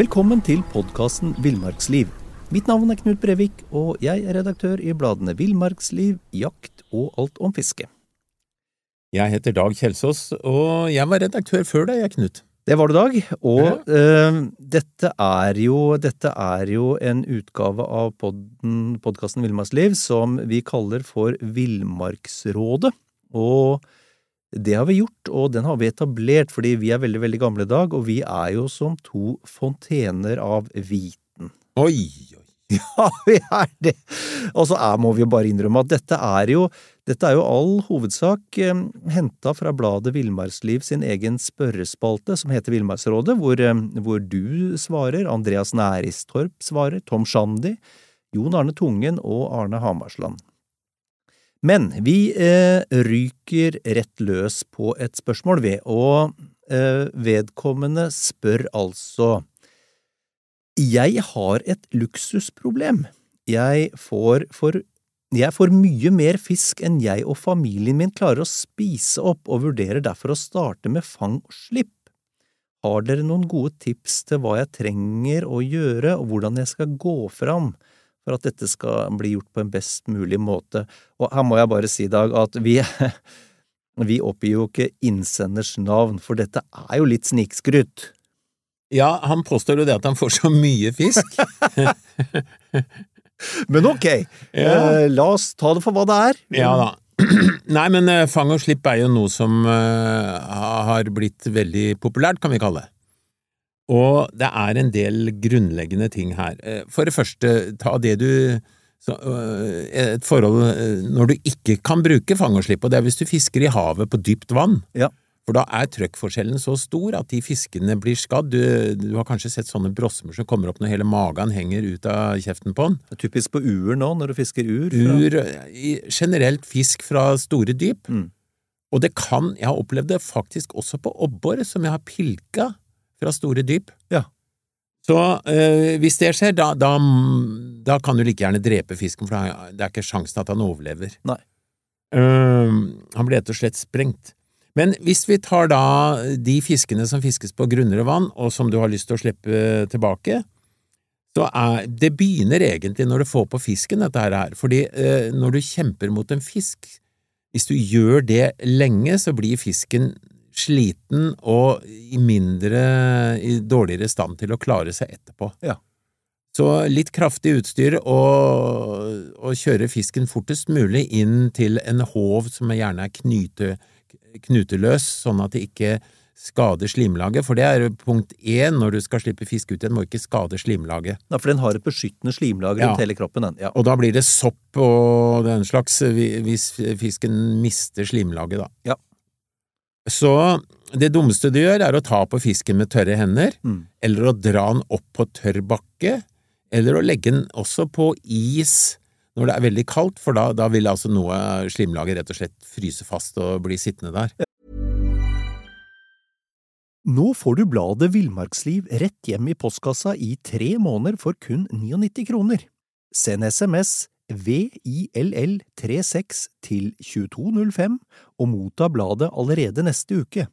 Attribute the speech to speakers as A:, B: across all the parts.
A: Velkommen til podkasten Villmarksliv. Mitt navn er Knut Brevik, og jeg er redaktør i bladene Villmarksliv, Jakt og Alt om fiske.
B: Jeg heter Dag Kjelsås, og jeg var redaktør før deg, jeg, Knut.
A: Det var det, Dag. Og eh, dette, er jo, dette er jo en utgave av podkasten Villmarksliv som vi kaller for Villmarksrådet. Og det har vi gjort, og den har vi etablert fordi vi er veldig, veldig gamle i dag, og vi er jo som to fontener av viten.
B: Oi, oi.
A: Ja, vi er det! Og så er, må vi jo bare innrømme at dette er jo, dette er jo all hovedsak eh, henta fra bladet Villmarksliv sin egen spørrespalte, som heter Villmarksrådet, hvor, eh, hvor, du svarer, Andreas Næristorp svarer, Tom Shandy, Jon Arne Tungen og Arne Hamarsland. Men vi eh, ryker rett løs på et spørsmål, ved, og eh, vedkommende spør altså Jeg har et luksusproblem. Jeg får, for, jeg får mye mer fisk enn jeg og familien min klarer å spise opp, og vurderer derfor å starte med fang og slipp. Har dere noen gode tips til hva jeg trenger å gjøre, og hvordan jeg skal gå fram? For at dette skal bli gjort på en best mulig måte. Og her må jeg bare si, Dag, at vi, vi oppgir jo ikke innsenders navn, for dette er jo litt snikskryt.
B: Ja, han påstår jo det at han får så mye fisk.
A: men ok, ja. eh, la oss ta det for hva det er.
B: Ja da. Nei, men eh, fang og slipp er jo noe som uh, har blitt veldig populært, kan vi kalle det. Og det er en del grunnleggende ting her. Eh, for det første, ta det du eh, Et forhold eh, når du ikke kan bruke fang og slipp, og det er hvis du fisker i havet på dypt vann.
A: Ja.
B: For da er trøkkforskjellen så stor at de fiskene blir skadd. Du, du, har kanskje sett sånne brosmer som kommer opp når hele magen henger ut av kjeften på den.
A: Det er typisk på ur nå, når du fisker ur.
B: Ur, generelt fisk fra store dyp.
A: Mm.
B: Og det kan, jeg har opplevd det faktisk også på abbor, som jeg har pilka fra store dyp.
A: Ja.
B: Så øh, hvis det skjer, da, da, da, kan du like gjerne drepe fisken, for det er ikke sjansen at han overlever.
A: Nei.
B: Uh, han blir rett og slett sprengt. Men hvis vi tar da de fiskene som fiskes på grunnere vann, og som du har lyst til å slippe tilbake, så er det begynner egentlig når du får på fisken, dette her. Fordi uh, når du kjemper mot en fisk, hvis du gjør det lenge, så blir fisken sliten og i mindre, i dårligere stand til å klare seg etterpå.
A: Ja.
B: Så litt kraftig utstyr og, og kjøre fisken fortest mulig inn til en håv som gjerne er knute, knuteløs, sånn at det ikke skader slimlaget, for det er punkt én når du skal slippe fisk ut igjen, må ikke skade slimlaget.
A: Ja, For den har et beskyttende slimlag rundt
B: ja.
A: hele kroppen, den. Ja.
B: Og da blir det sopp og den slags hvis fisken mister slimlaget, da.
A: Ja.
B: Så det dummeste du gjør, er å ta på fisken med tørre hender,
A: mm.
B: eller å dra den opp på tørr bakke, eller å legge den også på is når det er veldig kaldt, for da, da vil altså noe slimlaget rett og slett fryse fast og bli sittende der.
A: Nå får du bladet Villmarksliv rett hjem i postkassa i tre måneder for kun 99 kroner. Send SMS VILL36 til 2205 og motta bladet allerede neste uke.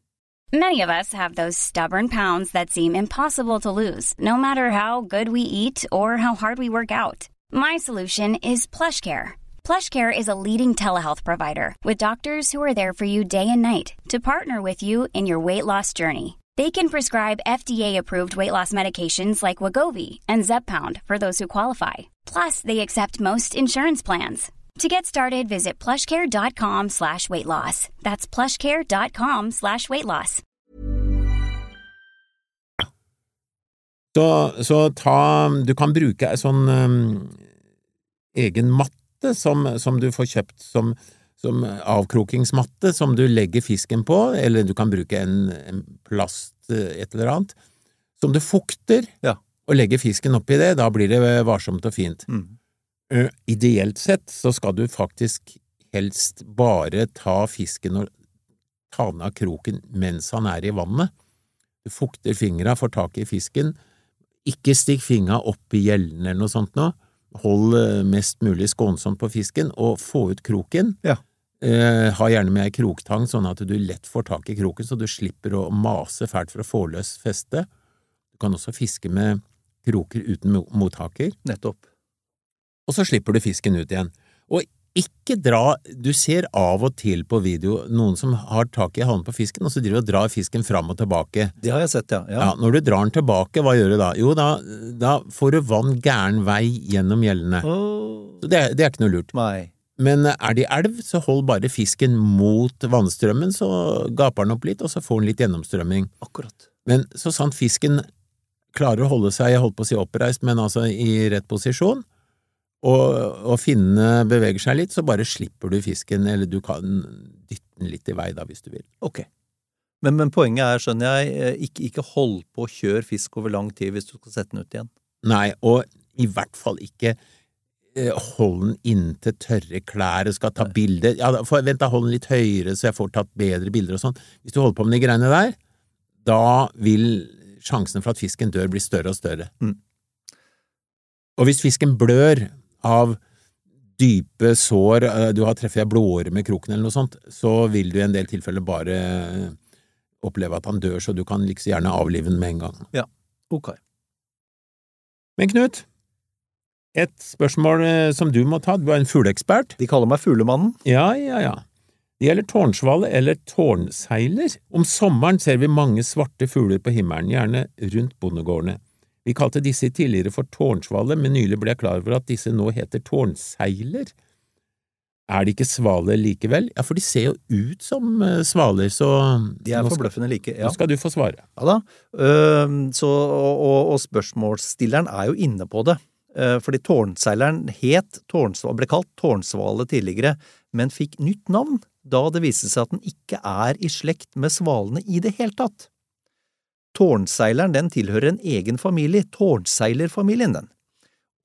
C: Many of us have those stubborn pounds that seem impossible to lose, no matter how good we eat or how hard we work out. My solution is PlushCare. PlushCare is a leading telehealth provider with doctors who are there for you day and night to partner with you in your weight loss journey. They can prescribe FDA-approved weight loss medications like Wagovi and Zepbound for those who qualify. Plus, they accept most insurance plans. To get started, visit plushcare.com slash weight loss. That's plushcare.com slash weight loss.
B: Så, så ta Du kan bruke en sånn um, egen matte som, som, du får kjøpt som, som avkrokingsmatte, som du legger fisken på, eller du kan bruke en, en plast, eh, et eller annet, som du fukter.
A: Ja
B: og legger fisken oppi det, da blir det varsomt og fint.
A: Mm.
B: Uh, ideelt sett så skal du faktisk helst bare ta fisken og ta den av kroken mens han er i vannet. Du fukter fingra, får tak i fisken. Ikke stikk fingra opp i gjellene eller noe sånt nå. Hold uh, mest mulig skånsomt på fisken, og få ut kroken.
A: Ja.
B: Uh, ha gjerne med ei kroktang, sånn at du lett får tak i kroken, så du slipper å mase fælt for å få løs festet. Du kan også fiske med kroker uten mo- mottaker,
A: Nettopp.
B: og så slipper du fisken ut igjen. Og ikke dra Du ser av og til på video noen som har tak i hånden på fisken, og så driver og drar fisken fram og tilbake.
A: Det har jeg sett, ja.
B: Ja,
A: ja.
B: Når du drar den tilbake, hva gjør du da? Jo, da, da får du vann gæren vei gjennom gjellene. Oh. Det, det er ikke noe lurt.
A: nei.
B: Men er det elv, så hold bare fisken mot vannstrømmen, så gaper den opp litt, og så får den litt gjennomstrømming.
A: Akkurat.
B: Men så sant fisken klarer å holde seg, jeg holdt på å si oppreist, men altså i rett posisjon, og, og finnene beveger seg litt, så bare slipper du fisken, eller du kan dytte den litt i vei da, hvis du vil.
A: Ok. Men, men poenget er, skjønner jeg, eh, ikke, ikke hold på å kjøre fisk over lang tid hvis du skal sette den ut igjen.
B: Nei, og i hvert fall ikke eh, hold den inntil tørre klær og skal ta bilder. Ja, for, vent da, hold den litt høyere så jeg får tatt bedre bilder og sånn. Hvis du holder på med de greiene der, da vil sjansen for at fisken dør blir større og større.
A: Mm.
B: Og hvis fisken blør av dype sår, eh, du har treffet ei blååre med kroken eller noe sånt, så vil du i en del tilfeller bare eh, oppleve at han dør, så du kan like så gjerne avlive den med en gang.
A: Ja, Ok.
B: Men Knut, et spørsmål eh, som du må ta, du er en fugleekspert.
A: De kaller meg Fuglemannen.
B: Ja, ja, ja. Det gjelder tårnsvale eller tårnseiler. Om sommeren ser vi mange svarte fugler på himmelen, gjerne rundt bondegårdene. Vi kalte disse tidligere for tårnsvale, men nylig ble jeg klar over at disse nå heter tårnseiler. Er de ikke svaler likevel? Ja, for de ser jo ut som eh, svaler, så
A: De er forbløffende like. Ja.
B: nå skal du få svare.
A: Ja da. Så, og, og, spørsmålsstilleren er jo inne på det. Eh, Fordi tårnseileren het tårnsvale, ble kalt tårnsvale tidligere, men fikk nytt navn da det viste seg at den ikke er i slekt med svalene i det hele tatt. Tårnseileren den tilhører en egen familie, tårnseilerfamilien den.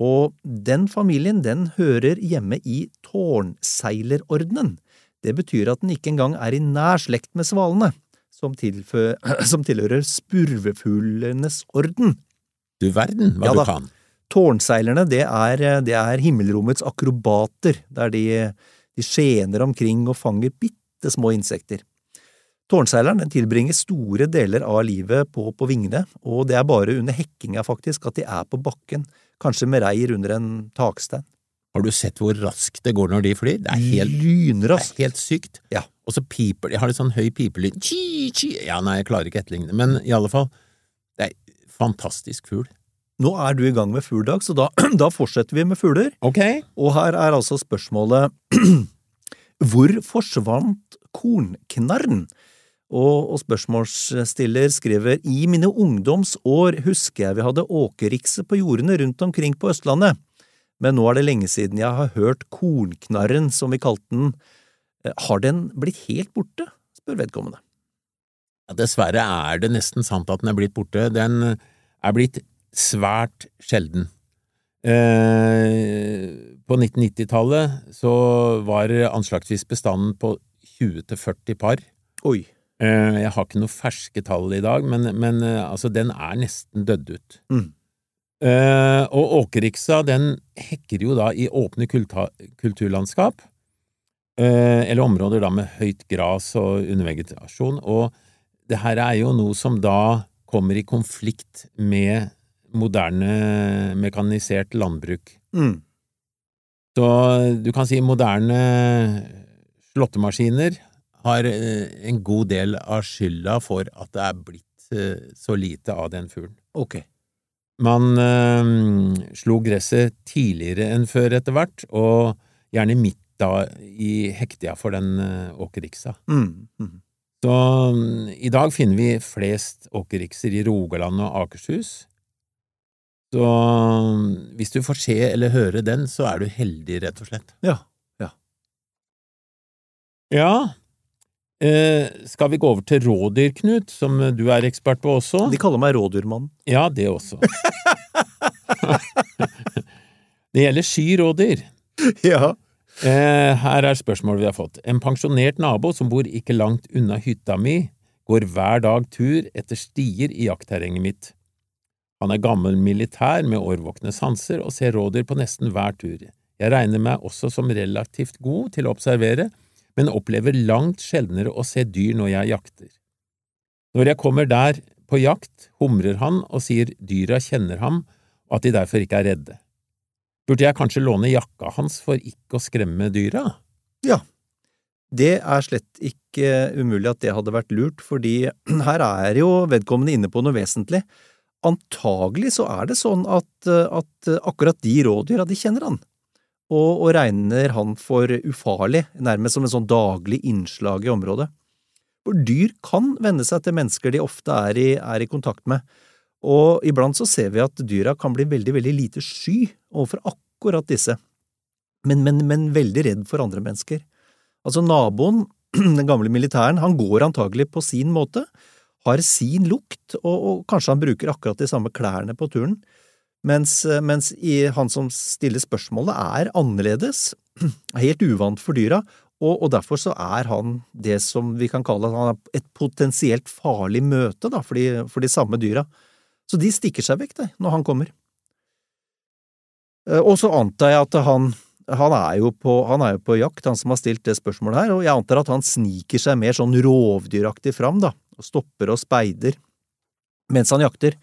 A: Og den familien den hører hjemme i tårnseilerordenen. Det betyr at den ikke engang er i nær slekt med svalene som, som tilhører spurvefuglenes orden.
B: Du verden hva
A: Ja
B: du kan.
A: Tårnseilerne, det er, det er himmelrommets akrobater, der de, de skjener omkring og fanger bitte små insekter. Tårnseileren tilbringer store deler av livet på, på vingene, og det er bare under hekkinga faktisk at de er på bakken, kanskje med reir under en takstein.
B: Har du sett hvor raskt det går når de flyr? Det er helt
A: Lynraskt.
B: Det er helt sykt.
A: Ja.
B: Og så piper de, har litt sånn høy pipelyd. Chi, chi. Ja, nei, jeg klarer ikke etterligne, men i alle fall, det er fantastisk fugl.
A: Nå er du i gang med fugledag, så da, da fortsetter vi med fugler.
B: Okay.
A: Og her er altså spørsmålet Hvor forsvant kornknarren? Og, og spørsmålsstiller skriver I mine ungdomsår husker jeg vi hadde åkerrikse på jordene rundt omkring på Østlandet, men nå er det lenge siden jeg har hørt kornknarren, som vi kalte den. Eh, Har den blitt helt borte? spør vedkommende.
B: ja, dessverre er det nesten sant at den er blitt borte. Den er blitt svært sjelden. Eh, på 1990-tallet så var anslagsvis bestanden på 20–40 par.
A: Oi.
B: Eh, Jeg har ikke noe ferske tall i dag, men, men eh, altså, den er nesten dødd ut.
A: Mm.
B: Eh, og åkerriksa, den hekker jo da i åpne kulturlandskap, eller områder da med høyt gras og undervegetasjon, og det her er jo noe som da kommer i konflikt med moderne mekanisert landbruk.
A: Mm.
B: Så du kan si moderne slåttemaskiner har eh, en god del av skylda for at det er blitt eh, så lite av den fuglen.
A: Ok.
B: Man øh, slo gresset tidligere enn før etter hvert, og gjerne midt da i hektia for den åkerriksa.
A: Mm. Mm.
B: Så mm, i dag finner vi flest åkerrikser i Rogaland og Akershus. Så mm, hvis du får se eller høre den, så er du heldig, rett og slett.
A: Ja.
B: Ja, eh, skal vi gå over til rådyr, Knut, som du er ekspert på også?
A: De kaller meg rådyrmann.
B: Ja, det også. det gjelder sky rådyr.
A: Ja.
B: Eh, her er spørsmålet vi har fått. En pensjonert nabo som bor ikke langt unna hytta mi, går hver dag tur etter stier i jaktterrenget mitt. Han er gammel militær med årvåkne sanser og ser rådyr på nesten hver tur. Jeg regner meg også som relativt god til å observere, men opplever langt sjeldnere å se dyr når jeg jakter. Når jeg kommer der på jakt, humrer han og sier dyra kjenner ham og at de derfor ikke er redde. Burde jeg kanskje låne jakka hans for ikke å skremme dyra?
A: Ja, det er slett ikke umulig at det hadde vært lurt, fordi her er jo vedkommende inne på noe vesentlig. Antagelig så er det sånn at, at akkurat de rådyra, de kjenner han, og, og regner han for ufarlig, nærmest som en sånn daglig innslag i området. For dyr kan venne seg til mennesker de ofte er i, er i kontakt med, og iblant så ser vi at dyra kan bli veldig, veldig lite sky overfor akkurat disse, men, men, men veldig redd for andre mennesker. Altså naboen, den gamle militæren, han går antagelig på sin måte, har sin lukt, og, og kanskje han bruker akkurat de samme klærne på turen, mens, mens han som stiller spørsmålet er annerledes, helt uvant for dyra, og, og, derfor så er han det som vi kan kalle han et potensielt farlig møte da, for, de, for de samme dyra. Så de stikker seg vekk, det, når han kommer. Og så antar jeg at han han er, på, han er jo på jakt, han som har stilt det spørsmålet her, og jeg antar at han sniker seg mer sånn rovdyraktig fram, da, og stopper og speider mens han jakter.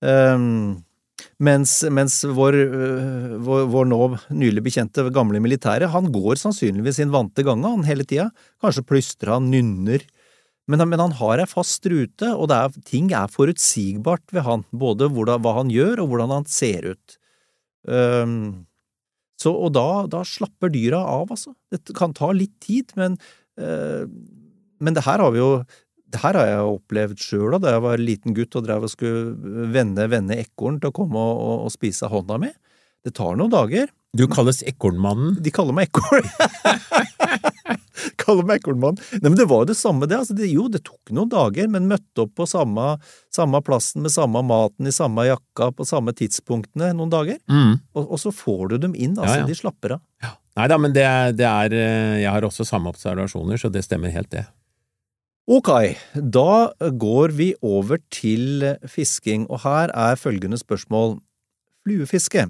A: Um, mens, mens vår, uh, vår, vår, nå nylig bekjente gamle militære, han går sannsynligvis sin vante gange, han, hele tida. Kanskje plystrer han, nynner. Men, men, han har ei fast rute, og er, ting er forutsigbart ved han, både hvordan, hva han gjør og hvordan han ser ut. Um, så, og da, da, slapper dyra av, altså. Det kan ta litt tid, men, uh, men det her har vi jo det her har jeg opplevd sjøl da jeg var liten gutt og drev og skulle vende, vende ekorn til å komme og, og, og spise hånda mi. Det tar noen dager.
B: Du kalles Ekornmannen?
A: De kaller meg Ekorn. kaller meg Ekornmannen. Nei, men det var jo det samme, det. Altså, det. Jo, det tok noen dager, men møtte opp på samme, samme, plassen med samme maten i samme jakka på samme tidspunktene noen dager.
B: Mm.
A: Og, og, så får du dem inn. Altså, ja, ja. de slapper av.
B: Ja. Nei da, men det det er, eh, Jeg har også samme observasjoner, så det stemmer helt, det.
A: Ok, da går vi over til fisking, og her er følgende spørsmål. Fluefiske.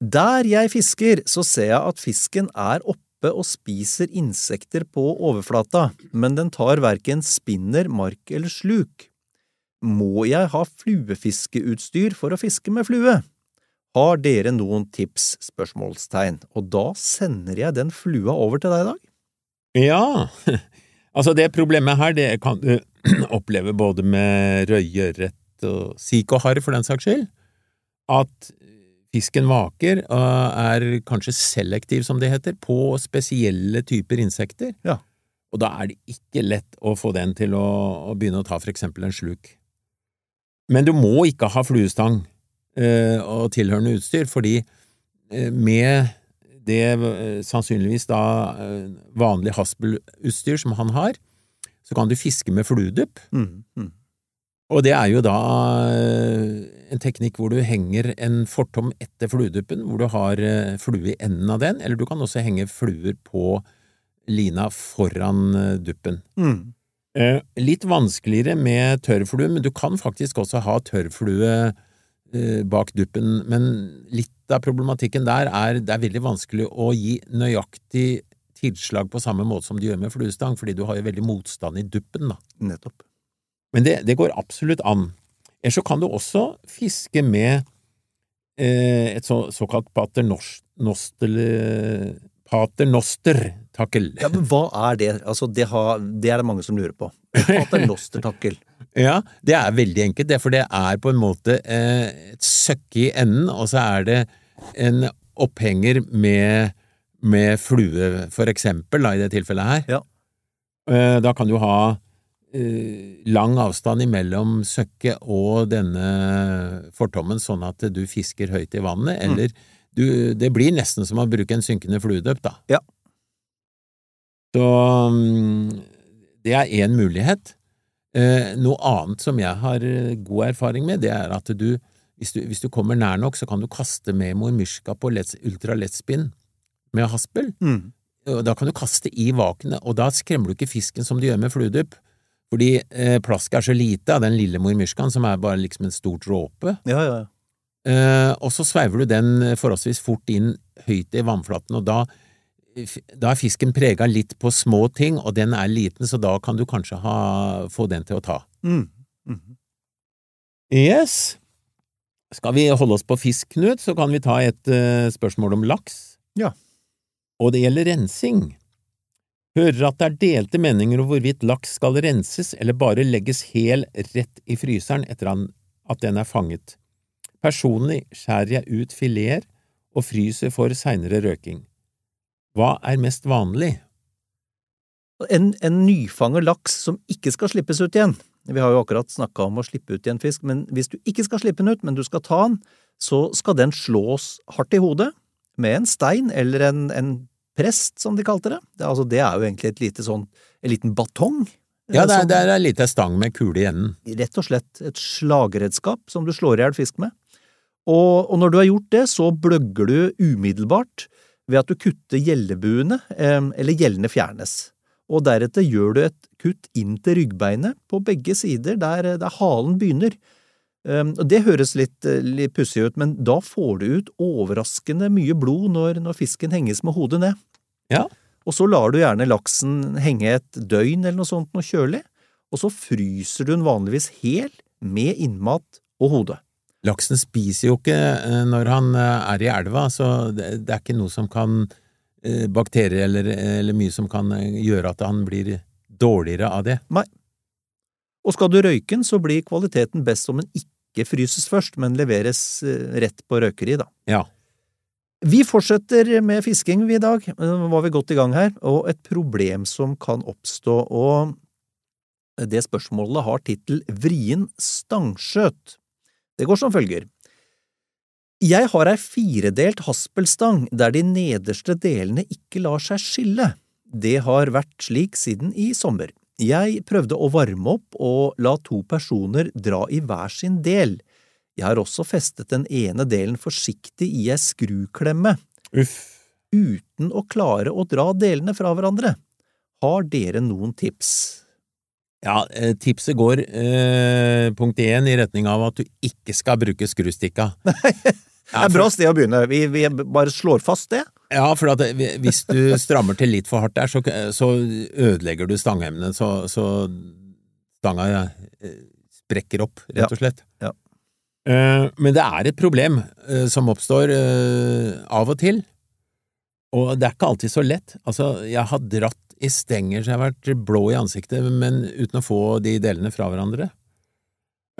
A: Der jeg fisker, så ser jeg at fisken er oppe og spiser insekter på overflata, men den tar verken spinner, mark eller sluk. Må jeg ha fluefiskeutstyr for å fiske med flue? Har dere noen tips? spørsmålstegn, og da sender jeg den flua over til deg i dag.
B: Ja, altså det problemet her, det kan du oppleve både med røye, ørret og sik og harr for den saks skyld, at Fisken vaker og er kanskje selektiv, som det heter, på spesielle typer insekter.
A: Ja.
B: Og da er det ikke lett å få den til å, å begynne å ta for eksempel en sluk. Men du må ikke ha fluestang eh, og tilhørende utstyr, fordi eh, med det eh, sannsynligvis da eh, vanlig haspelutstyr som han har, så kan du fiske med fluedupp.
A: Mm, mm.
B: Og det er jo da eh, en teknikk hvor du henger en fortom etter flueduppen, hvor du har flue i enden av den, eller du kan også henge fluer på lina foran duppen.
A: Mm.
B: Litt vanskeligere med tørrflue, men du kan faktisk også ha tørrflue bak duppen, men litt av problematikken der er det er veldig vanskelig å gi nøyaktig tilslag på samme måte som du gjør med fluestang, fordi du har jo veldig motstand i duppen, da.
A: Nettopp.
B: Men det, det går absolutt an. Eller så kan du også fiske med eh, et så, såkalt paternoster-takkel.
A: Ja, men hva er det? Altså, det, har, det, er det mange som lurer på. Paternoster-takkel.
B: Ja, det er veldig enkelt, det, for det er på en måte eh, et søkke i enden, og så er det en opphenger med, med flue, for eksempel, da, i det tilfellet her.
A: Ja.
B: Eh, da kan du ha Eh, lang avstand imellom søkket og denne fortommen, sånn at du fisker høyt i vannet, mm. eller du, det blir nesten som å bruke en synkende fluedøp, da.
A: Ja.
B: Så mm, det er én mulighet. Eh, noe annet som jeg har eh, god erfaring med, det er at du, hvis du, hvis du kommer nær nok, så kan du kaste med mormyrska på ultralettspinn med haspel.
A: Mm.
B: Da kan du kaste i vakenet, og da skremmer du ikke fisken som du gjør med fluedupp. Fordi eh, plasket er så lite av den lille mormyrskaen, som er bare liksom en stor dråpe.
A: Ja, ja, ja.
B: Eh, og så sveiver du den forholdsvis fort inn høyt i vannflaten, og da, da er fisken prega litt på små ting, og den er liten, så da kan du kanskje ha, få den til å ta.
A: Mm. Mm.
B: Yes. Skal vi holde oss på fisk, Knut, så kan vi ta et uh, spørsmål om laks.
A: Ja.
B: Og det gjelder rensing. Hører at det er delte meninger om hvorvidt laks skal renses eller bare legges hel rett i fryseren etter at den er fanget. Personlig skjærer jeg ut fileter og fryser for seinere røking. Hva er mest vanlig?
A: En, en nyfanger laks som ikke skal slippes ut igjen. Vi har jo akkurat snakka om å slippe ut igjen fisk, men hvis du ikke skal slippe den ut, men du skal ta den, så skal den slås hardt i hodet med en stein eller en, en prest, som de kalte det. Det, altså, det er jo egentlig et lite sånn, en liten batong.
B: Ja, det er, det er en liten stang med kule i enden.
A: rett og slett et slagredskap som du slår i hjel fisk med. Og, og når du har gjort det, så bløgger du umiddelbart ved at du kutter gjellebuene, eller gjellene fjernes. Og deretter gjør du et kutt inn til ryggbeinet på begge sider, der, der halen begynner. Og Det høres litt, eh, litt pussig ut, men da får du ut overraskende mye blod når, når fisken henges med hodet ned.
B: Ja.
A: Og så lar du gjerne laksen henge et døgn eller noe sånt noe kjølig, og så fryser du den vanligvis hel med innmat og hode.
B: Laksen spiser jo ikke eh, når han eh, er i elva, så det, det er ikke noe som kan eh, Bakterier eller, eller mye som kan gjøre at han blir dårligere av det. Nei.
A: Og skal du røyke den, så blir kvaliteten best om den ikke fryses først, men leveres rett på røkeri, da.
B: Ja.
A: Vi fortsetter med fisking i dag, nå var vi godt i gang her, og et problem som kan oppstå, og det spørsmålet har tittel Vrien stangskjøt. Det går som følger. Jeg har ei firedelt haspelstang der de nederste delene ikke lar seg skille. Det har vært slik siden i sommer. Jeg prøvde å varme opp og la to personer dra i hver sin del. Jeg har også festet den ene delen forsiktig i ei skruklemme,
B: Uff.
A: uten å klare å dra delene fra hverandre. Har dere noen tips?
B: Ja, eh, tipset går eh, punkt én i retning av at du ikke skal bruke skrustikka.
A: Det er bra sted å begynne. Vi, vi bare slår fast det.
B: Ja, for at hvis du strammer til litt for hardt der, så, så ødelegger du stanghemmene, så, så stanga ja, sprekker opp, rett og slett.
A: Ja.
B: Eh, Men det er et problem eh, som oppstår eh, av og til, og det er ikke alltid så lett. Altså, jeg har dratt i stenger så jeg har vært blå i ansiktet, men uten å få de delene fra hverandre.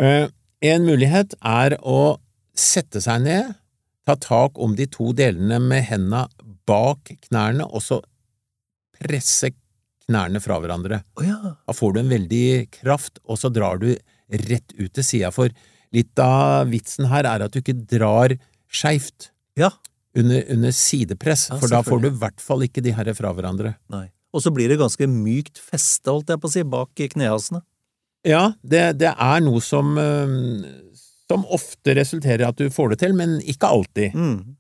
B: Eh, En mulighet er å sette seg ned, ta tak om de to delene med henda bak knærne, og så presse knærne fra hverandre.
A: Oh, ja.
B: Da får du en veldig kraft, og så drar du rett ut til sida, for litt av vitsen her er at du ikke drar skeivt
A: Ja.
B: under, under sidepress,
A: Ja,
B: for da får du i hvert fall ikke de her fra hverandre.
A: Nei. Og så blir det ganske mykt feste, holdt jeg på å si, bak knehasene.
B: Ja, det, det er noe som, som ofte resulterer i at du får det til, men ikke alltid.
A: Mm.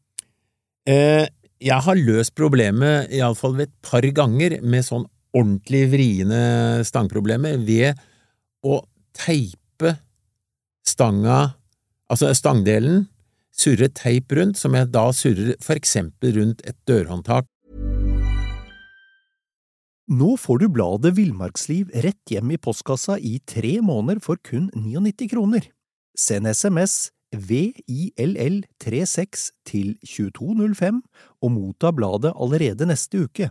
B: Eh, jeg har løst problemet iallfall ved et par ganger med sånn ordentlig vriene stangproblemer ved å teipe stanga, altså stangdelen, surre teip rundt, som jeg da surrer for eksempel rundt et dørhåndtak.
A: Nå får du bladet Villmarksliv rett hjem i postkassa i tre måneder for kun 99 kroner. Send SMS VILL36 til 2205 og motta bladet allerede neste uke.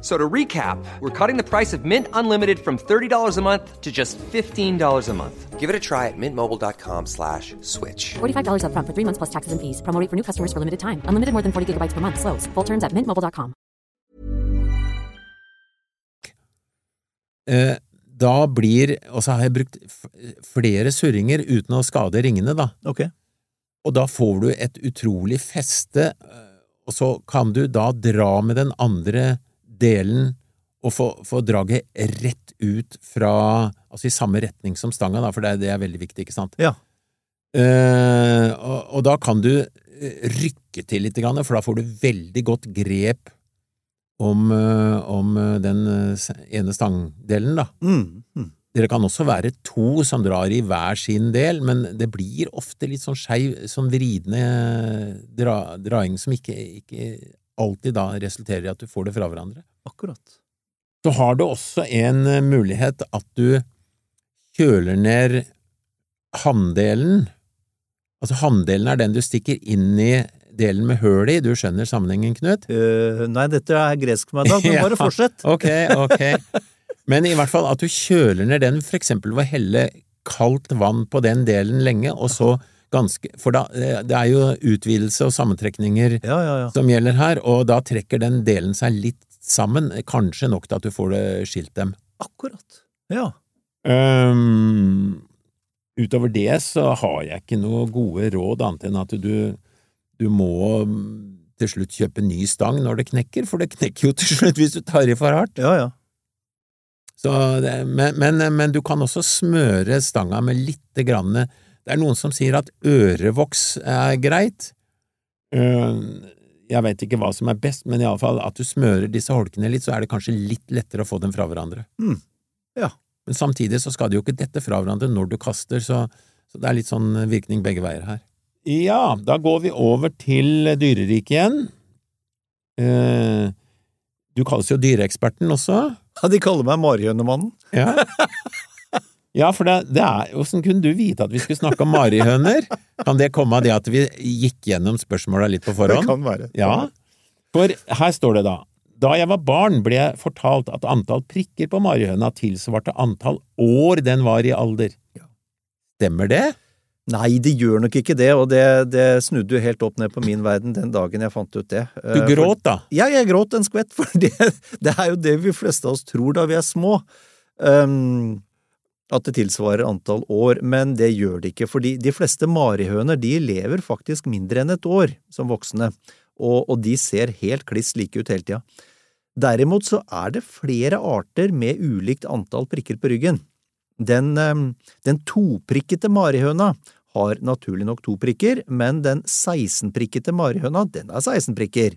D: So to recap, we're cutting the price of Mint Unlimited from $30 a month to just $15 a month. Give it a try at mintmobile.com slash switch.
E: $45 upfront for three months plus taxes and fees. Promo for new customers for limited time. Unlimited more than 40 gigabytes per month. Slows. Full terms at mintmobile.com.
B: Uh, da blir Og så har jeg brukt flere surringer uten å skade ringene, da.
A: Ok.
B: Og da får du et utrolig feste, eh, og så kan du da dra med den andre delen og få, få draget rett ut fra Altså i samme retning som stanga, da, for det, er- det er veldig viktig, ikke sant?
A: Ja.
B: Eh, og, og da kan du eh, rykke til litt, for da får du veldig godt grep om, eh, om eh, den ene stangdelen, da.
A: Mm. Mm.
B: dere kan også være to som drar i hver sin del, men det blir ofte litt sånn skeiv, sånn vridende dra, draing som ikke, ikke alltid da resulterer i at du får det fra hverandre.
A: Akkurat.
B: Så har du også en eh, mulighet at du kjøler ned handdelen. Altså handdelen er den du stikker inn i delen med høl i, du skjønner sammenhengen, Knut?
A: Uh, nei, dette er gresk for meg, Dag, men bare fortsett.
B: Ok, ok. Men i hvert fall at du kjøler ned den, for eksempel ved å helle kaldt vann på den delen lenge, og så ganske For da, eh, det er jo utvidelse og sammentrekninger
A: Ja, ja, ja.
B: som gjelder her, og da trekker den delen seg litt sammen, kanskje nok til at du får det skilt dem.
A: Akkurat. Ja.
B: Um, utover det så har jeg ikke noe gode råd annet enn at du, du må mm, til slutt kjøpe ny stang når det knekker, for det knekker jo til slutt hvis du tar i for hardt.
A: Ja, ja.
B: Så men, men, men du kan også smøre stanga med lite grann Det er noen som sier at ørevoks er greit. Jeg vet ikke hva som er best, men iallfall at du smører disse holkene litt, så er det kanskje litt lettere å få dem fra hverandre.
A: Mm. Ja.
B: Men samtidig så skal de jo ikke dette fra hverandre når du kaster, så, så det er litt sånn virkning begge veier her. Ja, da går vi over til dyreriket igjen. Eh, Du kalles jo dyreeksperten også.
A: Ja, De kaller meg Marihønemannen.
B: Ja, ja for det, det er Åssen kunne du vite at vi skulle snakke om marihøner? Kan det komme av det at vi gikk gjennom spørsmåla litt på forhånd?
A: Det kan være.
B: Ja, for her står det da Da jeg var barn ble jeg fortalt at antall prikker på marihøna tilsvarte antall år den var i alder. Stemmer det?
A: Nei, det gjør nok ikke det, og det, det snudde jo helt opp ned på min verden den dagen jeg fant ut det.
B: Du
A: Eh,
B: gråt da?
A: Ja, jeg gråt en skvett, for det, det er jo det vi fleste av oss tror da vi er små. Um, at det tilsvarer antall år, men det gjør det ikke, fordi de fleste marihøner de lever faktisk mindre enn et år som voksne, og, og de ser helt kliss like ut hele tida. Derimot så er det flere arter med ulikt antall prikker på ryggen. Den, um, den toprikkete marihøna har naturlig nok to prikker, men den 16-prikkete marihøna, den har 16 prikker.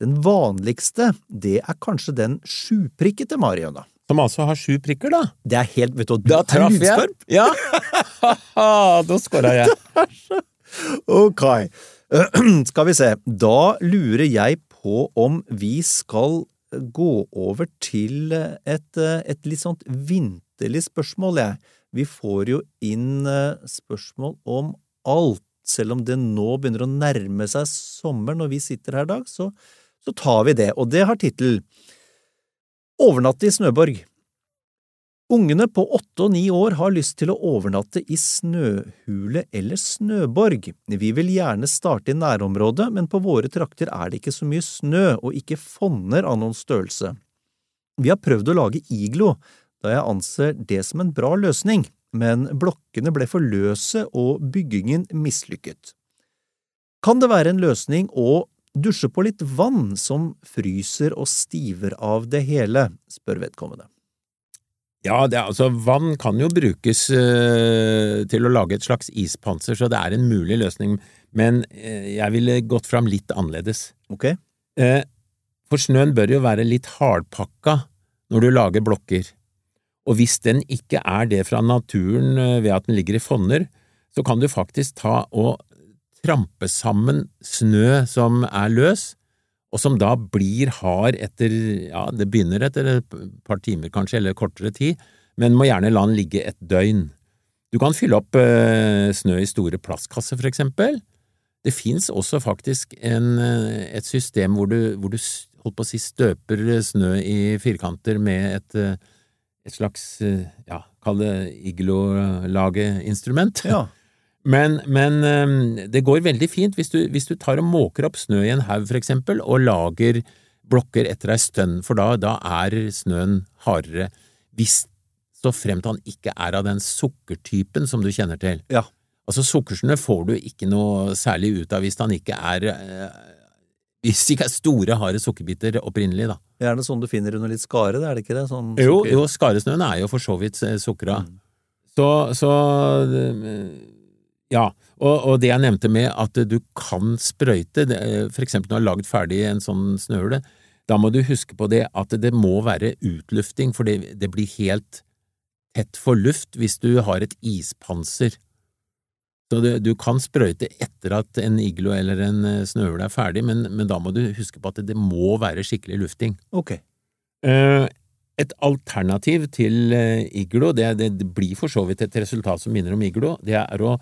A: Den vanligste, det er kanskje den sjuprikkete marihøna.
B: Som altså har sju prikker, da?
A: Det er helt, vet du, du
B: Da traff jeg! Ja! da skåra jeg.
A: Ok, skal vi se. Da lurer jeg på om vi skal gå over til et, et litt sånt vinterlig spørsmål, jeg. Vi får jo inn eh, spørsmål om alt. Selv om det nå begynner å nærme seg sommer når vi sitter her i dag, så, så tar vi det. Og det har tittel Overnatte i Snøborg. Ungene på åtte og ni år har lyst til å overnatte i snøhule eller snøborg. Vi vil gjerne starte i nærområdet, men på våre trakter er det ikke så mye snø og ikke fonner av noen størrelse. Vi har prøvd å lage iglo, da jeg anser det som en bra løsning, men blokkene ble for løse og byggingen mislykket. Kan det være en løsning å dusje på litt vann som fryser og stiver av det hele, spør vedkommende.
B: Ja, det er, altså vann kan jo brukes øh, til å lage et slags ispanser, så det er en mulig løsning, men øh, jeg ville gått fram litt annerledes.
A: Ok?
B: Eh, for snøen bør jo være litt hardpakka når du lager blokker, og hvis den ikke er det fra naturen øh, ved at den ligger i fonner, så kan du faktisk ta og trampe sammen snø som er løs, og som da blir hard etter, ja, det begynner etter et par timer kanskje, eller kortere tid, men må gjerne la den ligge et døgn. Du kan fylle opp eh, snø i store plastkasser, for eksempel. Det fins også faktisk en, eh, et system hvor du, hvor du holdt på å si støper snø i firkanter med et, eh, et slags, eh, ja, kall det iglolageinstrument.
A: Ja.
B: Men, men eh, det går veldig fint hvis du, hvis du tar og måker opp snø i en haug, for eksempel, og lager blokker etter ei stønn, for da, da er snøen hardere. Hvis så fremt han ikke er av den sukkertypen som du kjenner til.
A: Ja.
B: Altså, sukkersnø får du ikke noe særlig ut av hvis han ikke er eh, Hvis det ikke er store, harde sukkerbiter opprinnelig, da.
A: det sånn du finner under litt skare, er det ikke det? Sånn
B: Jo, jo, skaresnøen er jo for så vidt eh, sukra.
A: Mm.
B: Så, så eh, ja, og, og det jeg nevnte med at du kan sprøyte, for eksempel når du har lagd ferdig en sånn snøhule, da må du huske på det at det må være utlufting, for det, det blir helt tett for luft hvis du har et ispanser. Så du, du kan sprøyte etter at en iglo eller en eh, snøhule er ferdig, men, men, da må du huske på at det, det må være skikkelig lufting.
A: Ok.
B: Eh, et alternativ til eh, iglo, det, det, det, blir for så vidt et resultat som minner om iglo, det er å,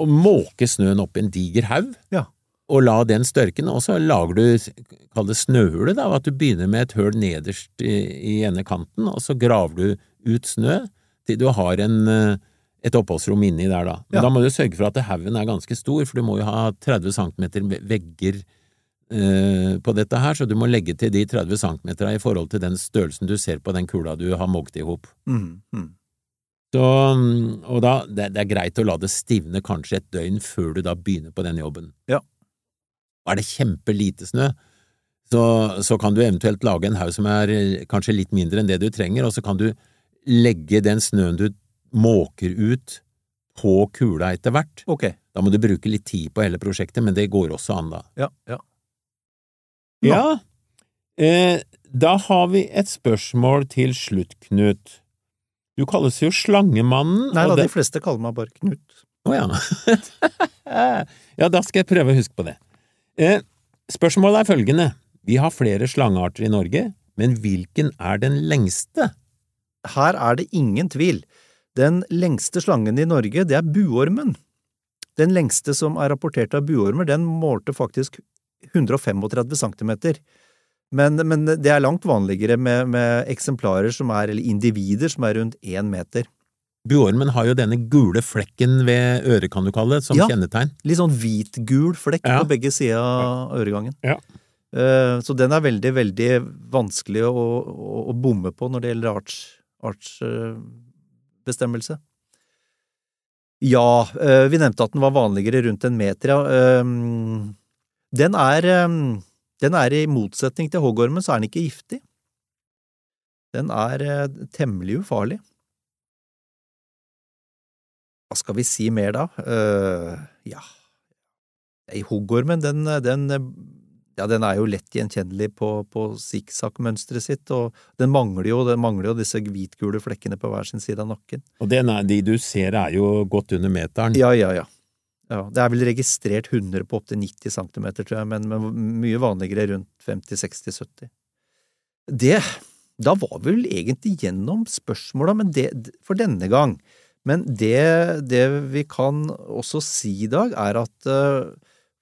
B: å måke snøen opp i en diger haug.
A: Ja.
B: Og la den størke, og så lager du, kall det snøhule, da, at du begynner med et høl nederst i, i ene kanten, og så graver du ut snø til du har en et oppholdsrom inni der, da. Men
A: ja.
B: da må du sørge for at haugen er ganske stor, for du må jo ha 30 cm vegger eh, på dette her, så du må legge til de 30 cm i forhold til den størrelsen du ser på den kula du har måkt i hop.
A: Mm, mm.
B: Så, og da, det, det, er greit å la det stivne kanskje et døgn før du da begynner på den jobben.
A: Ja.
B: Er det kjempelite snø, så, så kan du eventuelt lage en haug som er eh, kanskje litt mindre enn det du trenger, og så kan du legge den snøen du måker ut på kula etter hvert.
A: Ok.
B: Da må du bruke litt tid på hele prosjektet, men det går også an, da.
A: Ja, ja.
B: Ja, eh, da har vi et spørsmål til slutt, Knut. Du kalles jo Slangemannen.
A: Nei da,
B: det...
A: de fleste kaller meg bare Knut.
B: Å oh, ja. ja, da skal jeg prøve å huske på det. Eh, spørsmålet er følgende. Vi har flere slangearter i Norge, men hvilken er den lengste?
A: Her er det ingen tvil. Den lengste slangen i Norge, det er buormen. Den lengste som er rapportert av buormer, den målte faktisk 135 cm. Men, men det er langt vanligere med, med, eksemplarer som er, eller individer som er rundt én meter.
B: Buormen har jo denne gule flekken ved øret, kan du kalle det, som
A: ja,
B: kjennetegn.
A: Litt sånn hvit-gul flekk ja. på begge sider av øregangen.
B: Ja.
A: Uh, så den er veldig, veldig vanskelig å, å, å bomme på når det gjelder arts, arts uh. Ja, eh, vi nevnte at den var vanligere rundt en meter, ja. Eh, den er, eh, den er i motsetning til hoggormen, så er den ikke giftig. Den er temmelig ufarlig. Hva skal vi si mer da? Ja, i hoggormen, den, den ja, den er jo lett gjenkjennelig på, på sikksakk-mønsteret sitt, og den mangler, jo, den mangler jo disse hvitgule flekkene på hver sin side av nakken.
B: Og er, de du ser er jo godt under meteren?
A: Ja, ja, ja. Ja det er vel registrert hunder på opptil 90 cm, tror jeg, men, men, mye vanligere rundt 50-60-70. Det Da var vi vel egentlig gjennom spørsmåla, for denne gang. Men det, det, vi kan også si i dag, er at uh,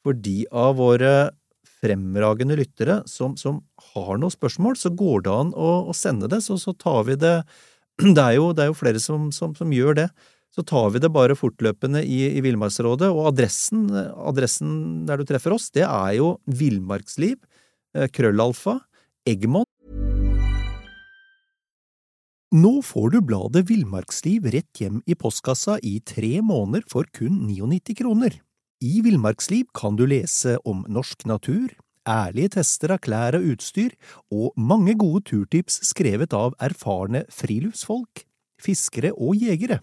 A: for de av våre fremragende lyttere som, som, har noen spørsmål, så går det an å, å sende det, så, så, tar vi det Det er jo, det er jo flere som, som, som, gjør det. Så tar vi det bare fortløpende i, i Villmarksrådet, og adressen, adressen, der du treffer oss, det er jo Villmarksliv, eh, krøllalfa, Eggmont. Nå får du bladet Villmarksliv rett hjem i postkassa i tre måneder for kun 99 kroner. I Villmarksliv kan du lese om norsk natur, ærlige tester av klær og utstyr, og mange gode turtips skrevet av erfarne friluftsfolk, fiskere og jegere.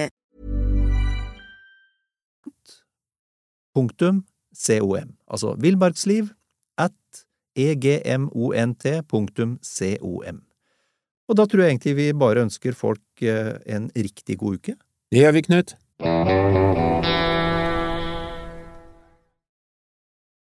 A: Punktum com, altså villmarksliv at egmont.com. Og da tror jeg egentlig vi bare ønsker folk eh, en riktig god uke.
B: Det gjør vi, Knut.